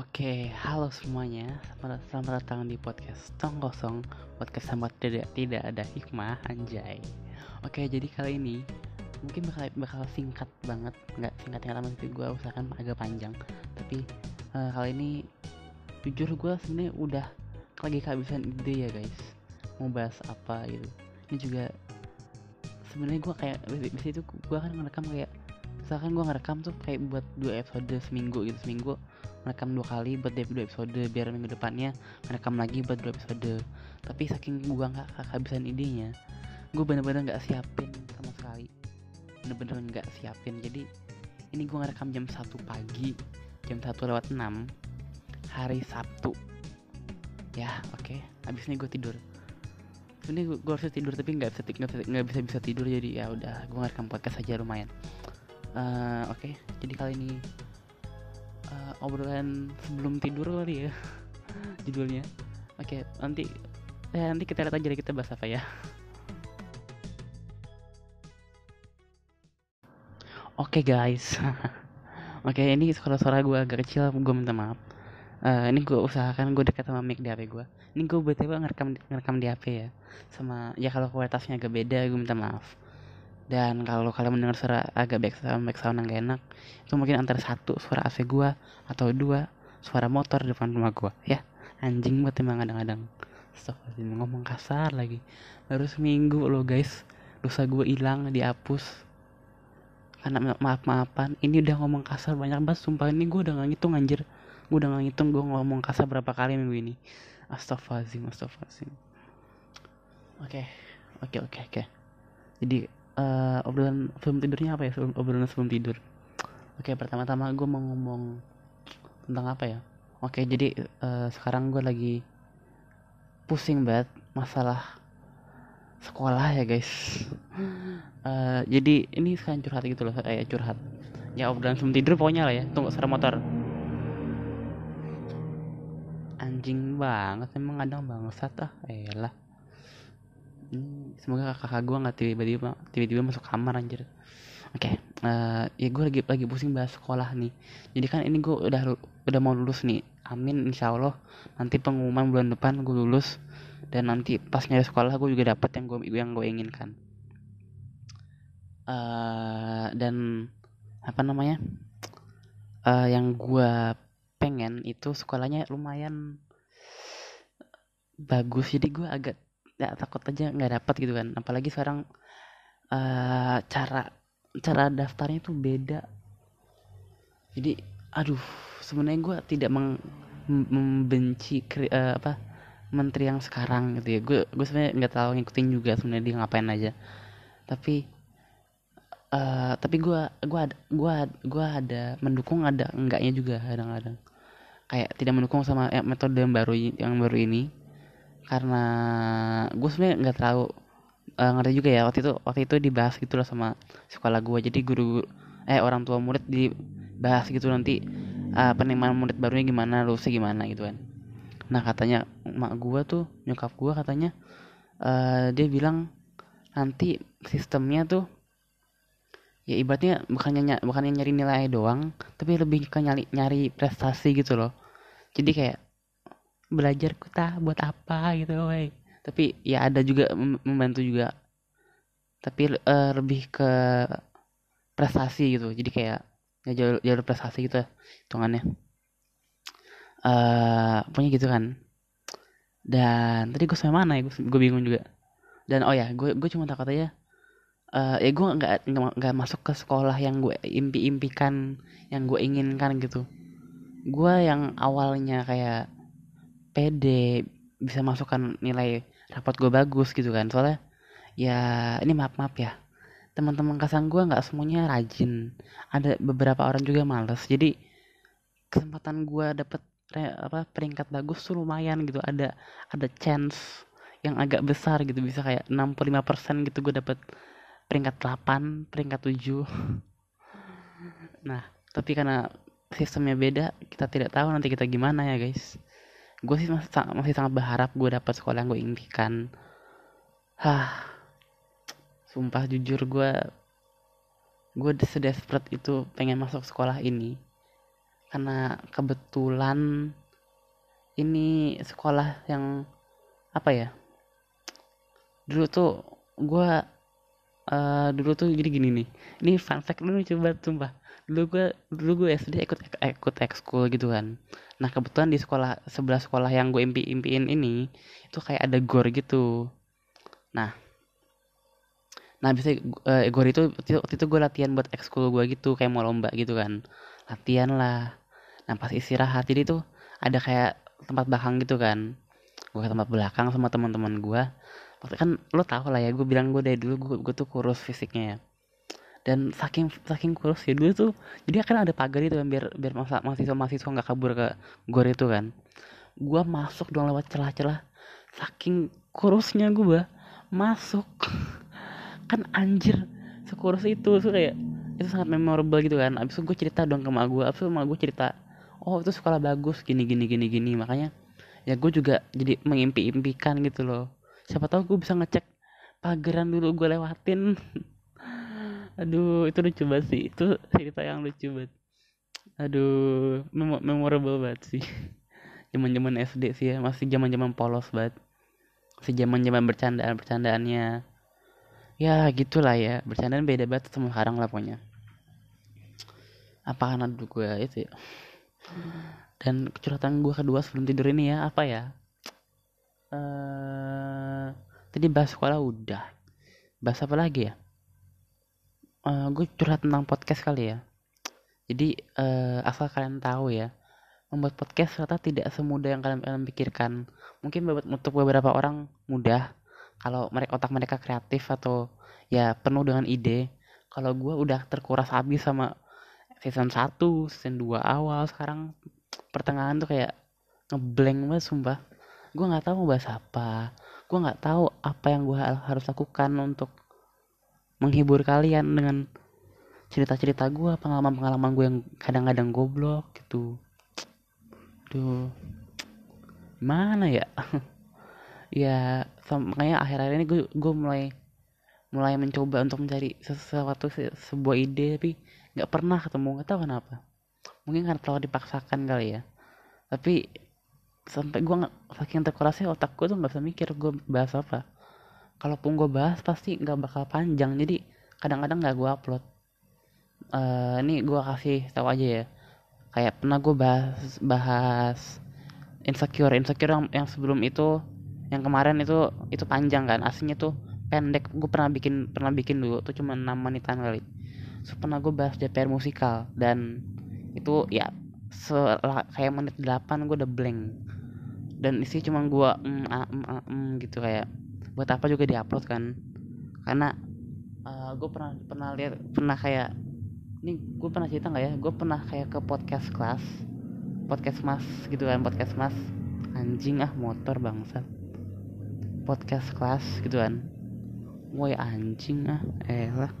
Oke, halo semuanya. Selamat, datang di podcast Tong Kosong. Podcast sama tidak tidak ada hikmah anjay. Oke, jadi kali ini mungkin bakal bakal singkat banget, nggak singkat yang lama tapi gue usahakan agak panjang. Tapi uh, kali ini jujur gue sebenarnya udah lagi kehabisan ide ya guys. Mau bahas apa gitu. Ini juga sebenarnya gue kayak biasa itu gue kan ngerekam kayak misalkan gue ngerekam tuh kayak buat dua episode seminggu gitu seminggu merekam dua kali buat dua episode biar minggu depannya merekam lagi buat dua episode. Tapi saking gue nggak kehabisan idenya gue bener-bener nggak siapin sama sekali. Bener-bener nggak siapin. Jadi ini gue ngerekam jam satu pagi jam satu lewat enam hari Sabtu. Ya oke. Okay. abis ini gue tidur. Ini gue, harusnya tidur tapi nggak bisa nggak bisa bisa tidur. Jadi ya udah gue ngerekam podcast aja lumayan. Uh, oke. Okay. jadi kali ini obrolan sebelum tidur kali ya judulnya. Oke nanti eh, nanti kita lihat aja kita bahas apa ya. Oke guys. Oke ini suara-suara gue agak kecil gue minta maaf. Uh, ini gue usahakan gue dekat sama mic di HP gue ini gue btw ngerekam ngerekam di HP ya? Sama ya kalau kualitasnya agak beda gue minta maaf dan kalau kalian mendengar suara agak back sound back sound yang gak enak itu mungkin antara satu suara AC gua atau dua suara motor depan rumah gua ya. Anjing banget emang kadang-kadang Astagfirullahaladzim ngomong kasar lagi. Baru seminggu loh guys. Dosa gue hilang dihapus. Karena maaf maafan ini udah ngomong kasar banyak banget sumpah. Ini gue udah gak ngitung anjir. Gue udah ngitung gue ngomong kasar berapa kali minggu ini. Astagfirullahaladzim Astagfirullahaladzim. Oke okay. oke okay, oke okay, oke. Jadi uh, obrolan sebelum tidurnya apa ya? Sebelum obrolan sebelum tidur. Oke pertama-tama gue mau ngomong tentang apa ya? Oke jadi uh, sekarang gue lagi pusing banget masalah sekolah ya guys. Uh, jadi ini sekarang curhat gitu loh kayak curhat. Ya obrolan sebelum tidur pokoknya lah ya. Tunggu suara motor. Anjing banget emang kadang bangsat ah. Elah hmm, semoga kakak gue nggak tiba-tiba tiba-tiba masuk kamar anjir. Oke okay, uh, eh, ya gue lagi lagi pusing bahas sekolah nih. Jadi kan ini gue udah udah mau lulus nih. Amin insya Allah. Nanti pengumuman bulan depan gue lulus. Dan nanti pas nyari sekolah gue juga dapet yang gue yang gue inginkan. Uh, dan apa namanya? Uh, yang gue pengen itu sekolahnya lumayan bagus. Jadi gue agak ya takut aja nggak dapat gitu kan. Apalagi sekarang uh, cara cara daftarnya tuh beda. Jadi aduh sebenarnya gue tidak meng, membenci kri, uh, apa menteri yang sekarang gitu ya. Gue gue sebenarnya nggak tahu ngikutin juga sebenarnya dia ngapain aja. Tapi uh, tapi gue ada gue gue ada mendukung ada enggaknya juga kadang-kadang. Kayak tidak mendukung sama ya, metode yang baru yang baru ini karena gue sebenarnya nggak terlalu uh, ngerti juga ya waktu itu waktu itu dibahas gitu loh sama sekolah gue jadi guru, eh orang tua murid dibahas gitu nanti uh, penerimaan murid barunya gimana lulusnya gimana gitu kan. Nah katanya mak gue tuh nyokap gue katanya uh, dia bilang nanti sistemnya tuh ya ibaratnya bukannya bukannya nyari nilai doang tapi lebih ke nyari nyari prestasi gitu loh. Jadi kayak belajar kita buat apa gitu woy. tapi ya ada juga membantu juga. Tapi uh, lebih ke prestasi gitu. Jadi kayak ya jalur, jalur prestasi gitu hitungannya. Uh, punya gitu kan. Dan tadi gue sampai mana ya? Gue bingung juga. Dan oh ya gue gue cuma takut aja. Uh, ya gue nggak nggak masuk ke sekolah yang gue impi impikan yang gue inginkan gitu. Gue yang awalnya kayak pede bisa masukkan nilai rapot gue bagus gitu kan. Soalnya ya ini maaf maaf ya. Teman-teman kasang gue nggak semuanya rajin. Ada beberapa orang juga males. Jadi kesempatan gue dapet apa peringkat bagus tuh lumayan gitu. Ada ada chance yang agak besar gitu. Bisa kayak 65% gitu gue dapet peringkat 8 peringkat 7 nah tapi karena sistemnya beda kita tidak tahu nanti kita gimana ya guys gue sih masih, masih sangat berharap gue dapat sekolah yang gue impikan hah. Sumpah jujur gue gue sedesperate itu pengen masuk sekolah ini. Karena kebetulan ini sekolah yang apa ya dulu tuh gue uh, dulu tuh jadi gini nih. Ini fun fact dulu coba sumpah. Dulu gue dulu gue SD ikut ikut ekskul gitu kan. Nah kebetulan di sekolah sebelah sekolah yang gue impi impiin ini itu kayak ada gor gitu. Nah. Nah bisa uh, gor itu waktu itu gue latihan buat ekskul gue gitu kayak mau lomba gitu kan. Latihan lah. Nah pas istirahat jadi tuh ada kayak tempat belakang gitu kan. Gue ke tempat belakang sama teman-teman gue waktu kan lo tau lah ya gue bilang gue dari dulu gue, gue tuh kurus fisiknya ya. Dan saking saking kurus ya dulu tuh jadi akan ada pagar itu kan biar biar masa mahasiswa mahasiswa nggak kabur ke gor itu kan. Gue masuk dong lewat celah-celah saking kurusnya gue masuk. Kan anjir sekurus itu tuh kayak itu sangat memorable gitu kan. Abis itu gue cerita dong ke mak gue abis itu mak gue cerita oh itu sekolah bagus gini gini gini gini. Makanya ya gue juga jadi mengimpi-impikan gitu loh siapa tahu gue bisa ngecek pageran dulu gue lewatin. Aduh itu lucu banget sih. Itu cerita yang lucu banget. Aduh mem memorable banget sih. Zaman zaman SD sih ya masih zaman zaman polos banget. Masih zaman zaman bercandaan bercandaannya ya gitulah ya. Bercandaan beda banget sama sekarang lah pokoknya. Apa dulu gue itu ya. Dan curhatan gue kedua sebelum tidur ini ya apa ya uh, tadi bahas sekolah udah. Bahas apa lagi ya? Uh, gue curhat tentang podcast kali ya. Jadi uh, asal kalian tahu ya membuat podcast ternyata tidak semudah yang kalian, kalian pikirkan. Mungkin untuk beberapa orang mudah. Kalau mereka otak mereka kreatif atau ya penuh dengan ide. Kalau gue udah terkuras habis sama season 1 season 2 awal sekarang pertengahan tuh kayak ngeblank banget sumpah gue nggak tahu mau bahas apa. Gue nggak tahu apa yang gue harus lakukan untuk menghibur kalian dengan cerita-cerita gue pengalaman-pengalaman gue yang kadang-kadang goblok gitu. Tuh mana ya? Ya makanya akhir-akhir ini gue gue mulai mulai mencoba untuk mencari sesuatu sebuah ide tapi nggak pernah ketemu. Nggak tahu kenapa. Mungkin karena terlalu dipaksakan kali ya. Tapi sampai gue saking terkurasnya otak gue tuh nggak bisa mikir gue bahas apa. Kalaupun gue bahas pasti nggak bakal panjang. Jadi kadang-kadang nggak gue upload. Uh, ini gue kasih tahu aja ya. Kayak pernah gue bahas bahas insecure. Insecure yang, yang sebelum itu yang kemarin itu itu panjang kan. Aslinya tuh pendek. Gue pernah bikin pernah bikin dulu. Tuh cuma 6 menitan kali. So, pernah gue bahas DPR musikal dan itu ya setelah kayak menit 8 gue udah blank dan isi cuma gue mm, ah, mm, ah, mm, gitu kayak buat apa juga diupload kan. Karena uh, eh, gue pernah pernah lihat pernah kayak ini gue pernah cerita nggak ya? Gue pernah kayak ke podcast kelas podcast mas gitu kan podcast mas. Anjing ah motor bangsat podcast kelas gitu kan. Woi anjing ah eh lah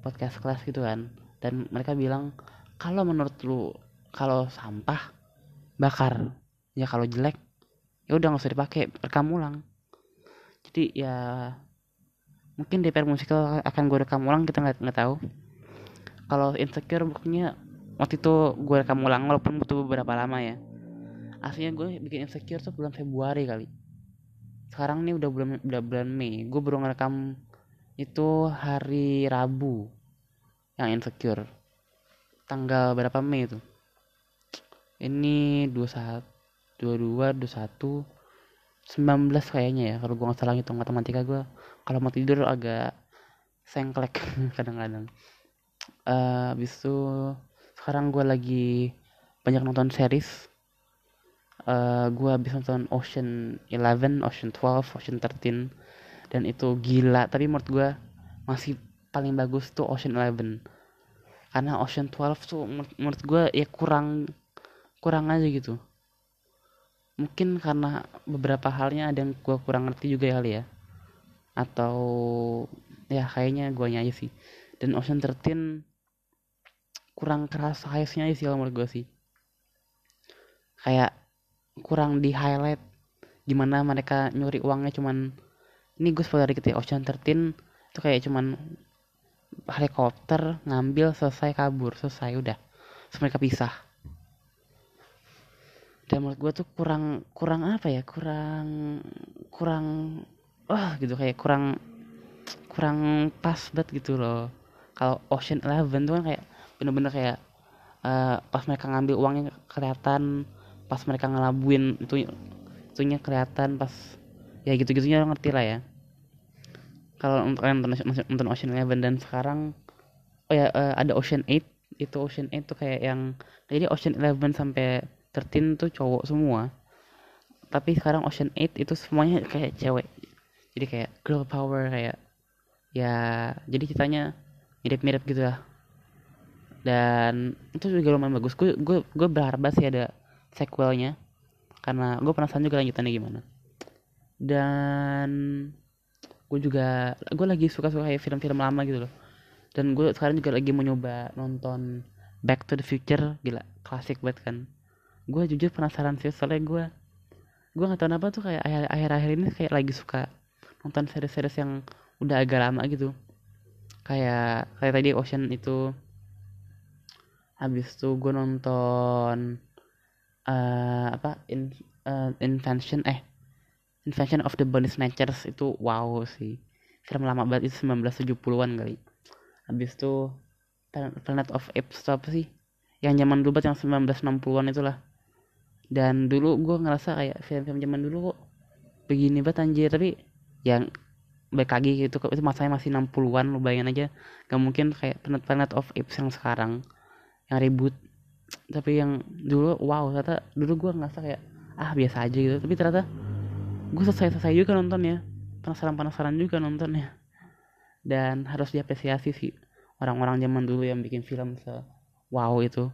podcast kelas gitu kan. Dan mereka bilang kalau menurut lu kalau sampah bakar ya kalau jelek ya udah nggak usah dipakai rekam ulang. Jadi ya mungkin DPR musikal akan gue rekam ulang kita nggak nggak tahu. Kalau insecure bukannya waktu itu gue rekam ulang walaupun butuh beberapa lama ya. Aslinya gue bikin insecure tuh bulan Februari kali. Sekarang nih udah bulan udah bulan Mei. Gue baru ngerekam itu hari Rabu yang insecure. Tanggal berapa Mei itu? Ini 21 22 21 19 kayaknya ya kalau gue nggak salah hitung matematika gue kalau mau tidur agak sengklek kadang-kadang. Uh, habis itu sekarang gue lagi banyak nonton series. Uh, gue habis nonton Ocean 11, Ocean 12, Ocean 13 dan itu gila. Tapi menurut gue masih paling bagus tuh Ocean 11 karena Ocean 12 tuh menurut gue ya kurang kurang aja gitu mungkin karena beberapa halnya ada yang gue kurang ngerti juga kali ya. Atau ya kayaknya gue aja sih. Dan Ocean 13 kurang keras highsnya sih kalau menurut gue sih. Kayak kurang di highlight gimana mereka nyuri uangnya cuman ini gue spoiler dikit ya Ocean 13 itu kayak cuman helikopter ngambil selesai kabur selesai udah. Terus mereka pisah dan menurut gue tuh kurang kurang apa ya kurang kurang wah gitu kayak kurang kurang pas banget gitu loh. Kalau Ocean Eleven tuh kan kayak bener-bener kayak uh, pas mereka ngambil uangnya kelihatan pas mereka ngelabuin itu itunya kelihatan pas ya gitu-gitunya ngerti lah ya. Kalau untuk kalian nonton, nonton Ocean Eleven dan sekarang oh ya uh, ada Ocean Eight itu Ocean Eight tuh kayak yang jadi Ocean Eleven sampai 13 tuh cowok semua. Tapi sekarang Ocean 8 itu semuanya kayak cewek. Jadi kayak girl power kayak ya jadi ceritanya mirip-mirip gitu lah. Dan itu juga lumayan bagus. Gue gue gue berharap sih ada sequelnya. Karena gue penasaran juga lanjutannya gimana. Dan gue juga gue lagi suka suka kayak film-film lama gitu loh. Dan gue sekarang juga lagi mau nyoba nonton Back to the Future. Gila klasik banget kan gue jujur penasaran sih soalnya gue gue nggak tahu kenapa tuh kayak akhir-akhir ini kayak lagi suka nonton series-series yang udah agak lama gitu. Kayak kayak tadi Ocean itu. Habis tuh gue nonton uh, apa in, uh, invention eh invention of the body snatchers itu wow sih. Film lama banget itu 1970-an kali. Habis tuh Planet of Apes itu apa sih? Yang zaman dulu banget yang 1960-an itulah dan dulu gue ngerasa kayak film-film zaman dulu kok begini banget anjir. Tapi yang baik lagi gitu itu masanya masih 60-an lo bayangin aja. Gak mungkin kayak Planet Planet of Apes yang sekarang yang ribut tapi yang dulu wow ternyata dulu gue ngerasa kayak ah biasa aja gitu. Tapi ternyata gue selesai selesai juga nontonnya. Penasaran penasaran juga nontonnya. Dan harus diapresiasi sih orang-orang zaman dulu yang bikin film se wow itu.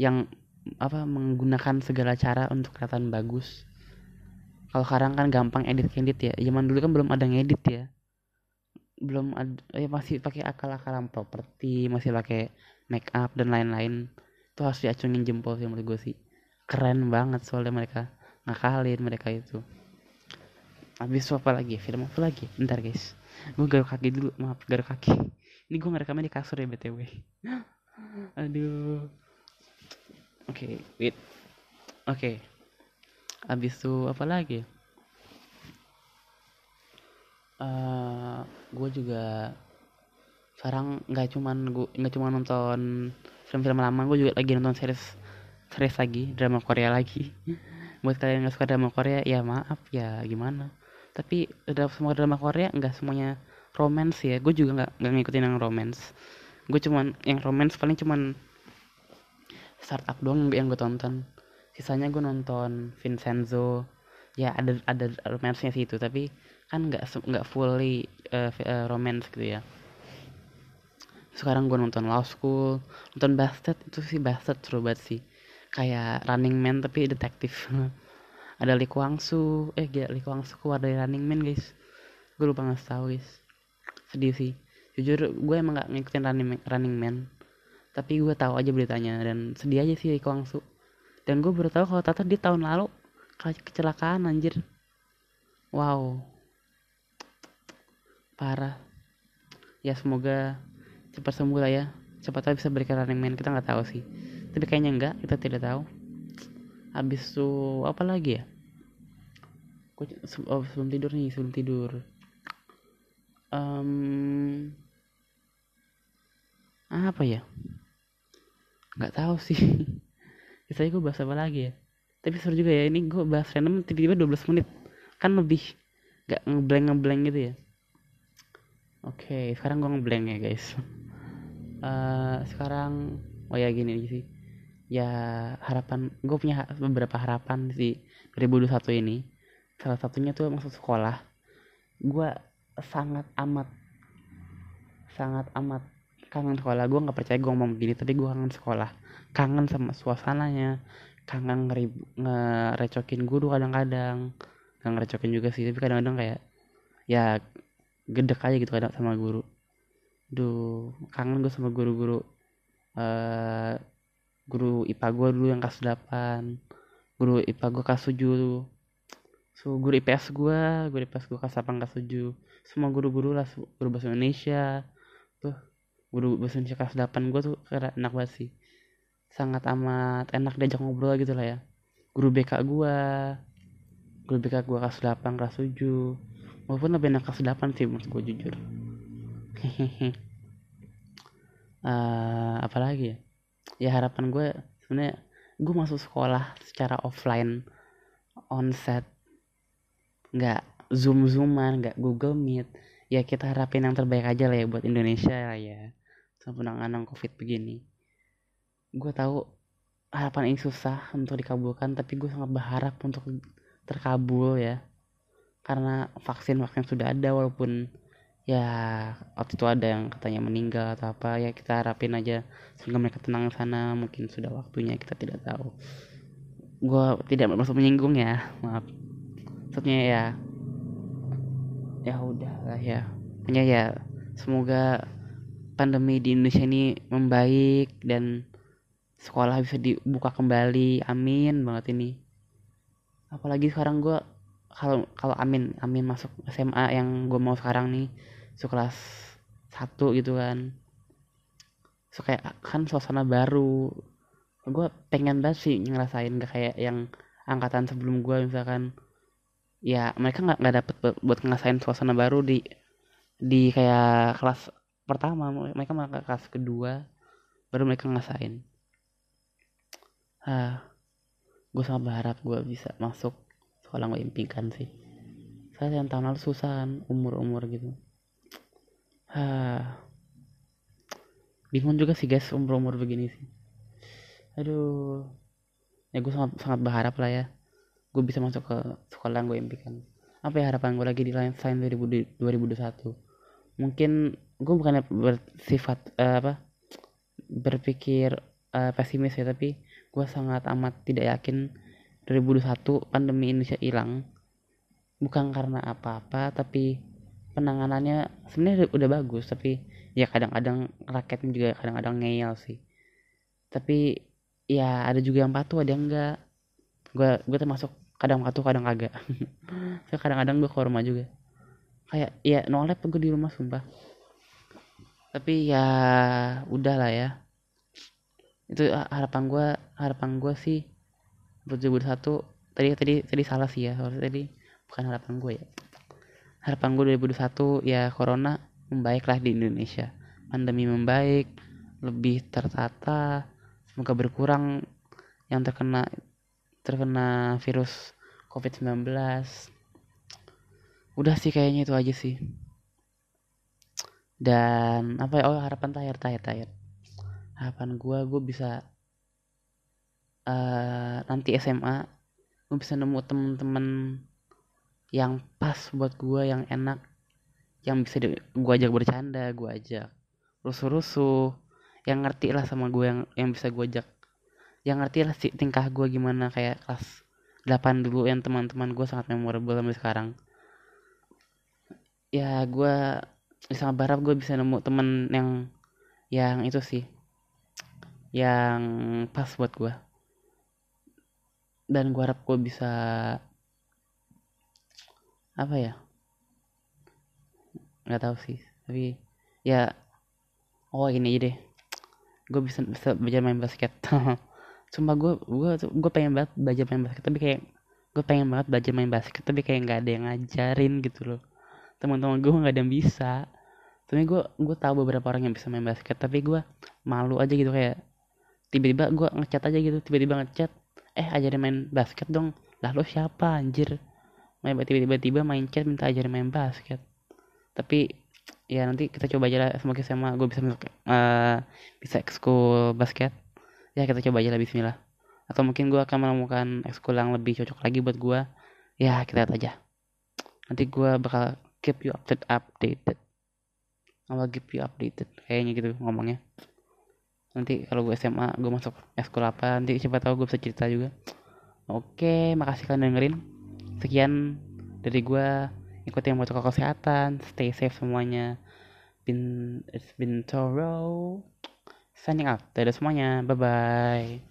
Yang apa menggunakan segala cara untuk kelihatan bagus. Kalau sekarang kan gampang edit edit ya. Zaman dulu kan belum ada ngedit ya. Belum ada ya masih pakai akal-akalan properti masih pakai make up dan lain-lain. Itu harus diacungin jempol sih menurut gue sih. Keren banget soalnya mereka ngakalin mereka itu. Habis apa lagi? Film apa lagi? Bentar guys. Gue garuk kaki dulu. Maaf garuk kaki. Ini gue ngerekamnya di kasur ya btw aduh oke okay, wait. Oke. Okay. abis itu apa lagi? Uh, eh, gue juga sekarang nggak cuman gue nggak cuma nonton film-film lama gue juga lagi nonton series series lagi drama Korea lagi. Buat kalian nggak suka drama Korea ya maaf ya gimana. Tapi udah semua drama Korea nggak semuanya romance ya. Gue juga nggak nggak ngikutin yang romance. Gue cuman yang romance paling cuman startup doang yang gue tonton. Sisanya gue nonton Vincenzo. Ya ada ada romance-nya sih itu tapi kan nggak nggak fully uh, romance gitu ya. Sekarang gue nonton Law School nonton Bastard itu sih Bastard seru banget sih. Kayak Running Man tapi detektif. Ada Lee Kwang Soo. Eh gila Lee Kwang Soo keluar dari Running Man guys. Gue lupa ngasih tahu guys. Sedih sih. Jujur gue emang gak ngikutin Running Running Man tapi gue tahu aja beritanya dan sedih aja sih Iko Su dan gue baru tahu kalau Tata di tahun lalu kecelakaan anjir. Wow. Parah. Ya semoga cepat sembuh lah ya. Cepat tahu bisa berikan running man. Kita nggak tahu sih. Tapi kayaknya enggak. Kita tidak tahu. Habis itu apa lagi ya? Oh, sebelum tidur nih sebelum tidur. Um, apa ya nggak tahu sih. Biasanya gue bahas apa lagi ya? Tapi seru juga ya ini gue bahas random tiba-tiba 12 menit. Kan lebih nggak ngeblank ngeblank gitu ya? Oke okay, sekarang gue ngeblank ya guys. Uh, sekarang oh ya gini sih. Ya harapan gue punya beberapa harapan di 2021 ini. Salah satunya tuh masuk sekolah. Gue sangat amat sangat amat kangen sekolah. Gue nggak percaya gue ngomong begini tapi gue kangen sekolah. Kangen sama suasananya. Kangen ngerib ngerecokin guru kadang-kadang. Nggak ngerecokin juga sih tapi kadang-kadang kayak ya gedek aja gitu kadang sama guru. Duh kangen gue sama guru-guru uh, guru IPA gue dulu yang kelas 8 guru IPA gue kelas 7 so guru IPS gue guru IPS gue kelas 8 kelas 7 semua guru-guru lah guru bahasa Indonesia. Tuh guru bahasa Indonesia kelas 8 gue tuh enak banget sih. Sangat amat enak diajak ngobrol gitu lah ya. Guru BK gua. Guru BK gua kelas 8 kelas 7 walaupun lebih enak kelas 8 sih menurut gua jujur. Hehehe uh, apalagi ya? Ya harapan gue sebenarnya gue masuk sekolah secara offline onset nggak zoom zooman nggak google meet. Ya kita harapin yang terbaik aja lah ya buat Indonesia lah ya sama penanganan covid begini. Gue tahu harapan ini susah untuk dikabulkan tapi gue sangat berharap untuk terkabul ya. Karena vaksin vaksin sudah ada walaupun ya waktu itu ada yang katanya meninggal atau apa ya kita harapin aja semoga mereka tenang sana mungkin sudah waktunya kita tidak tahu. Gue tidak bermaksud menyinggung ya maaf. Maksudnya ya ya udah lah ya. Punya ya semoga pandemi di Indonesia ini membaik dan sekolah bisa dibuka kembali. Amin banget ini. Apalagi sekarang gue kalau kalau amin amin masuk SMA yang gue mau sekarang nih so kelas satu gitu kan. So kayak kan suasana baru. Gue pengen banget sih ngerasain gak kayak yang angkatan sebelum gue misalkan. Ya mereka nggak nggak dapet buat ngerasain suasana baru di di kayak kelas pertama mereka malah kelas kedua baru mereka ngerasain. Ah gue sangat berharap gue bisa masuk sekolah gue impikan sih. Saya yang tahun lalu susah umur umur gitu. Ah bingung juga sih guys umur umur begini sih. Aduh ya gue sangat sangat berharap lah ya gue bisa masuk ke sekolah yang gue impikan. Apa ya harapan gue lagi di lain selain 2021 mungkin gue bukannya bersifat uh, apa berpikir uh, pesimis ya tapi gue sangat amat tidak yakin 2021 pandemi Indonesia hilang. Bukan karena apa-apa tapi penanganannya sebenarnya udah bagus tapi ya kadang-kadang rakyatnya juga kadang-kadang ngeyel sih. Tapi ya ada juga yang patuh ada yang enggak. Gue gue termasuk kadang patuh kadang kagak. Kadang-kadang gue ke rumah juga. Kayak ya nolep gue di rumah sumpah tapi ya udah lah ya. Itu harapan gue harapan gue sih satu tadi tadi tadi salah sih ya tadi bukan harapan gue ya. Harapan gue 2021 ya corona membaiklah di Indonesia. Pandemi membaik lebih tertata semoga berkurang yang terkena terkena virus covid-19 udah sih kayaknya itu aja sih dan apa ya? Oh harapan terakhir terakhir terakhir. Harapan gue gue bisa uh, nanti SMA gue bisa nemu temen-temen yang pas buat gue yang enak yang bisa gue ajak bercanda gue ajak rusuh-rusuh yang ngerti lah sama gue yang yang bisa gue ajak yang ngerti lah sih tingkah gue gimana. Kayak kelas 8 dulu yang teman-teman gue sangat memorable sampai sekarang. Ya gue sangat berharap gue bisa nemu temen yang yang itu sih. Yang pas buat gue. Dan gue harap gue bisa apa ya? Nggak tahu sih. Tapi ya oh ini aja deh. Gue bisa bisa belajar main basket. Cuma gue gue gue pengen banget belajar main basket. Tapi kayak gue pengen banget belajar main basket. Tapi kayak nggak ada yang ngajarin gitu loh teman-teman gue nggak ada yang bisa. Tapi gue gue tahu beberapa orang yang bisa main basket tapi gue malu aja gitu kayak tiba-tiba gue ngechat aja gitu tiba-tiba ngechat eh ajarin main basket dong. Lah lo siapa anjir? Main tiba-tiba main chat minta ajarin main basket. Tapi ya nanti kita coba aja lah semoga sama gue bisa masuk uh, bisa ekskul basket. Ya kita coba aja lah Bismillah. Atau mungkin gue akan menemukan ekskul yang lebih cocok lagi buat gue ya kita lihat aja. Nanti gue bakal keep you updated updated. I'll keep you updated kayaknya gitu ngomongnya. Nanti kalau gue SMA gue masuk ekskul apa nanti siapa tahu gue bisa cerita juga. Oke makasih kalian dengerin. Sekian dari gue ikutin protokol kesehatan. Stay safe semuanya. Been it's been thorough. Signing out. Dadah semuanya. Bye bye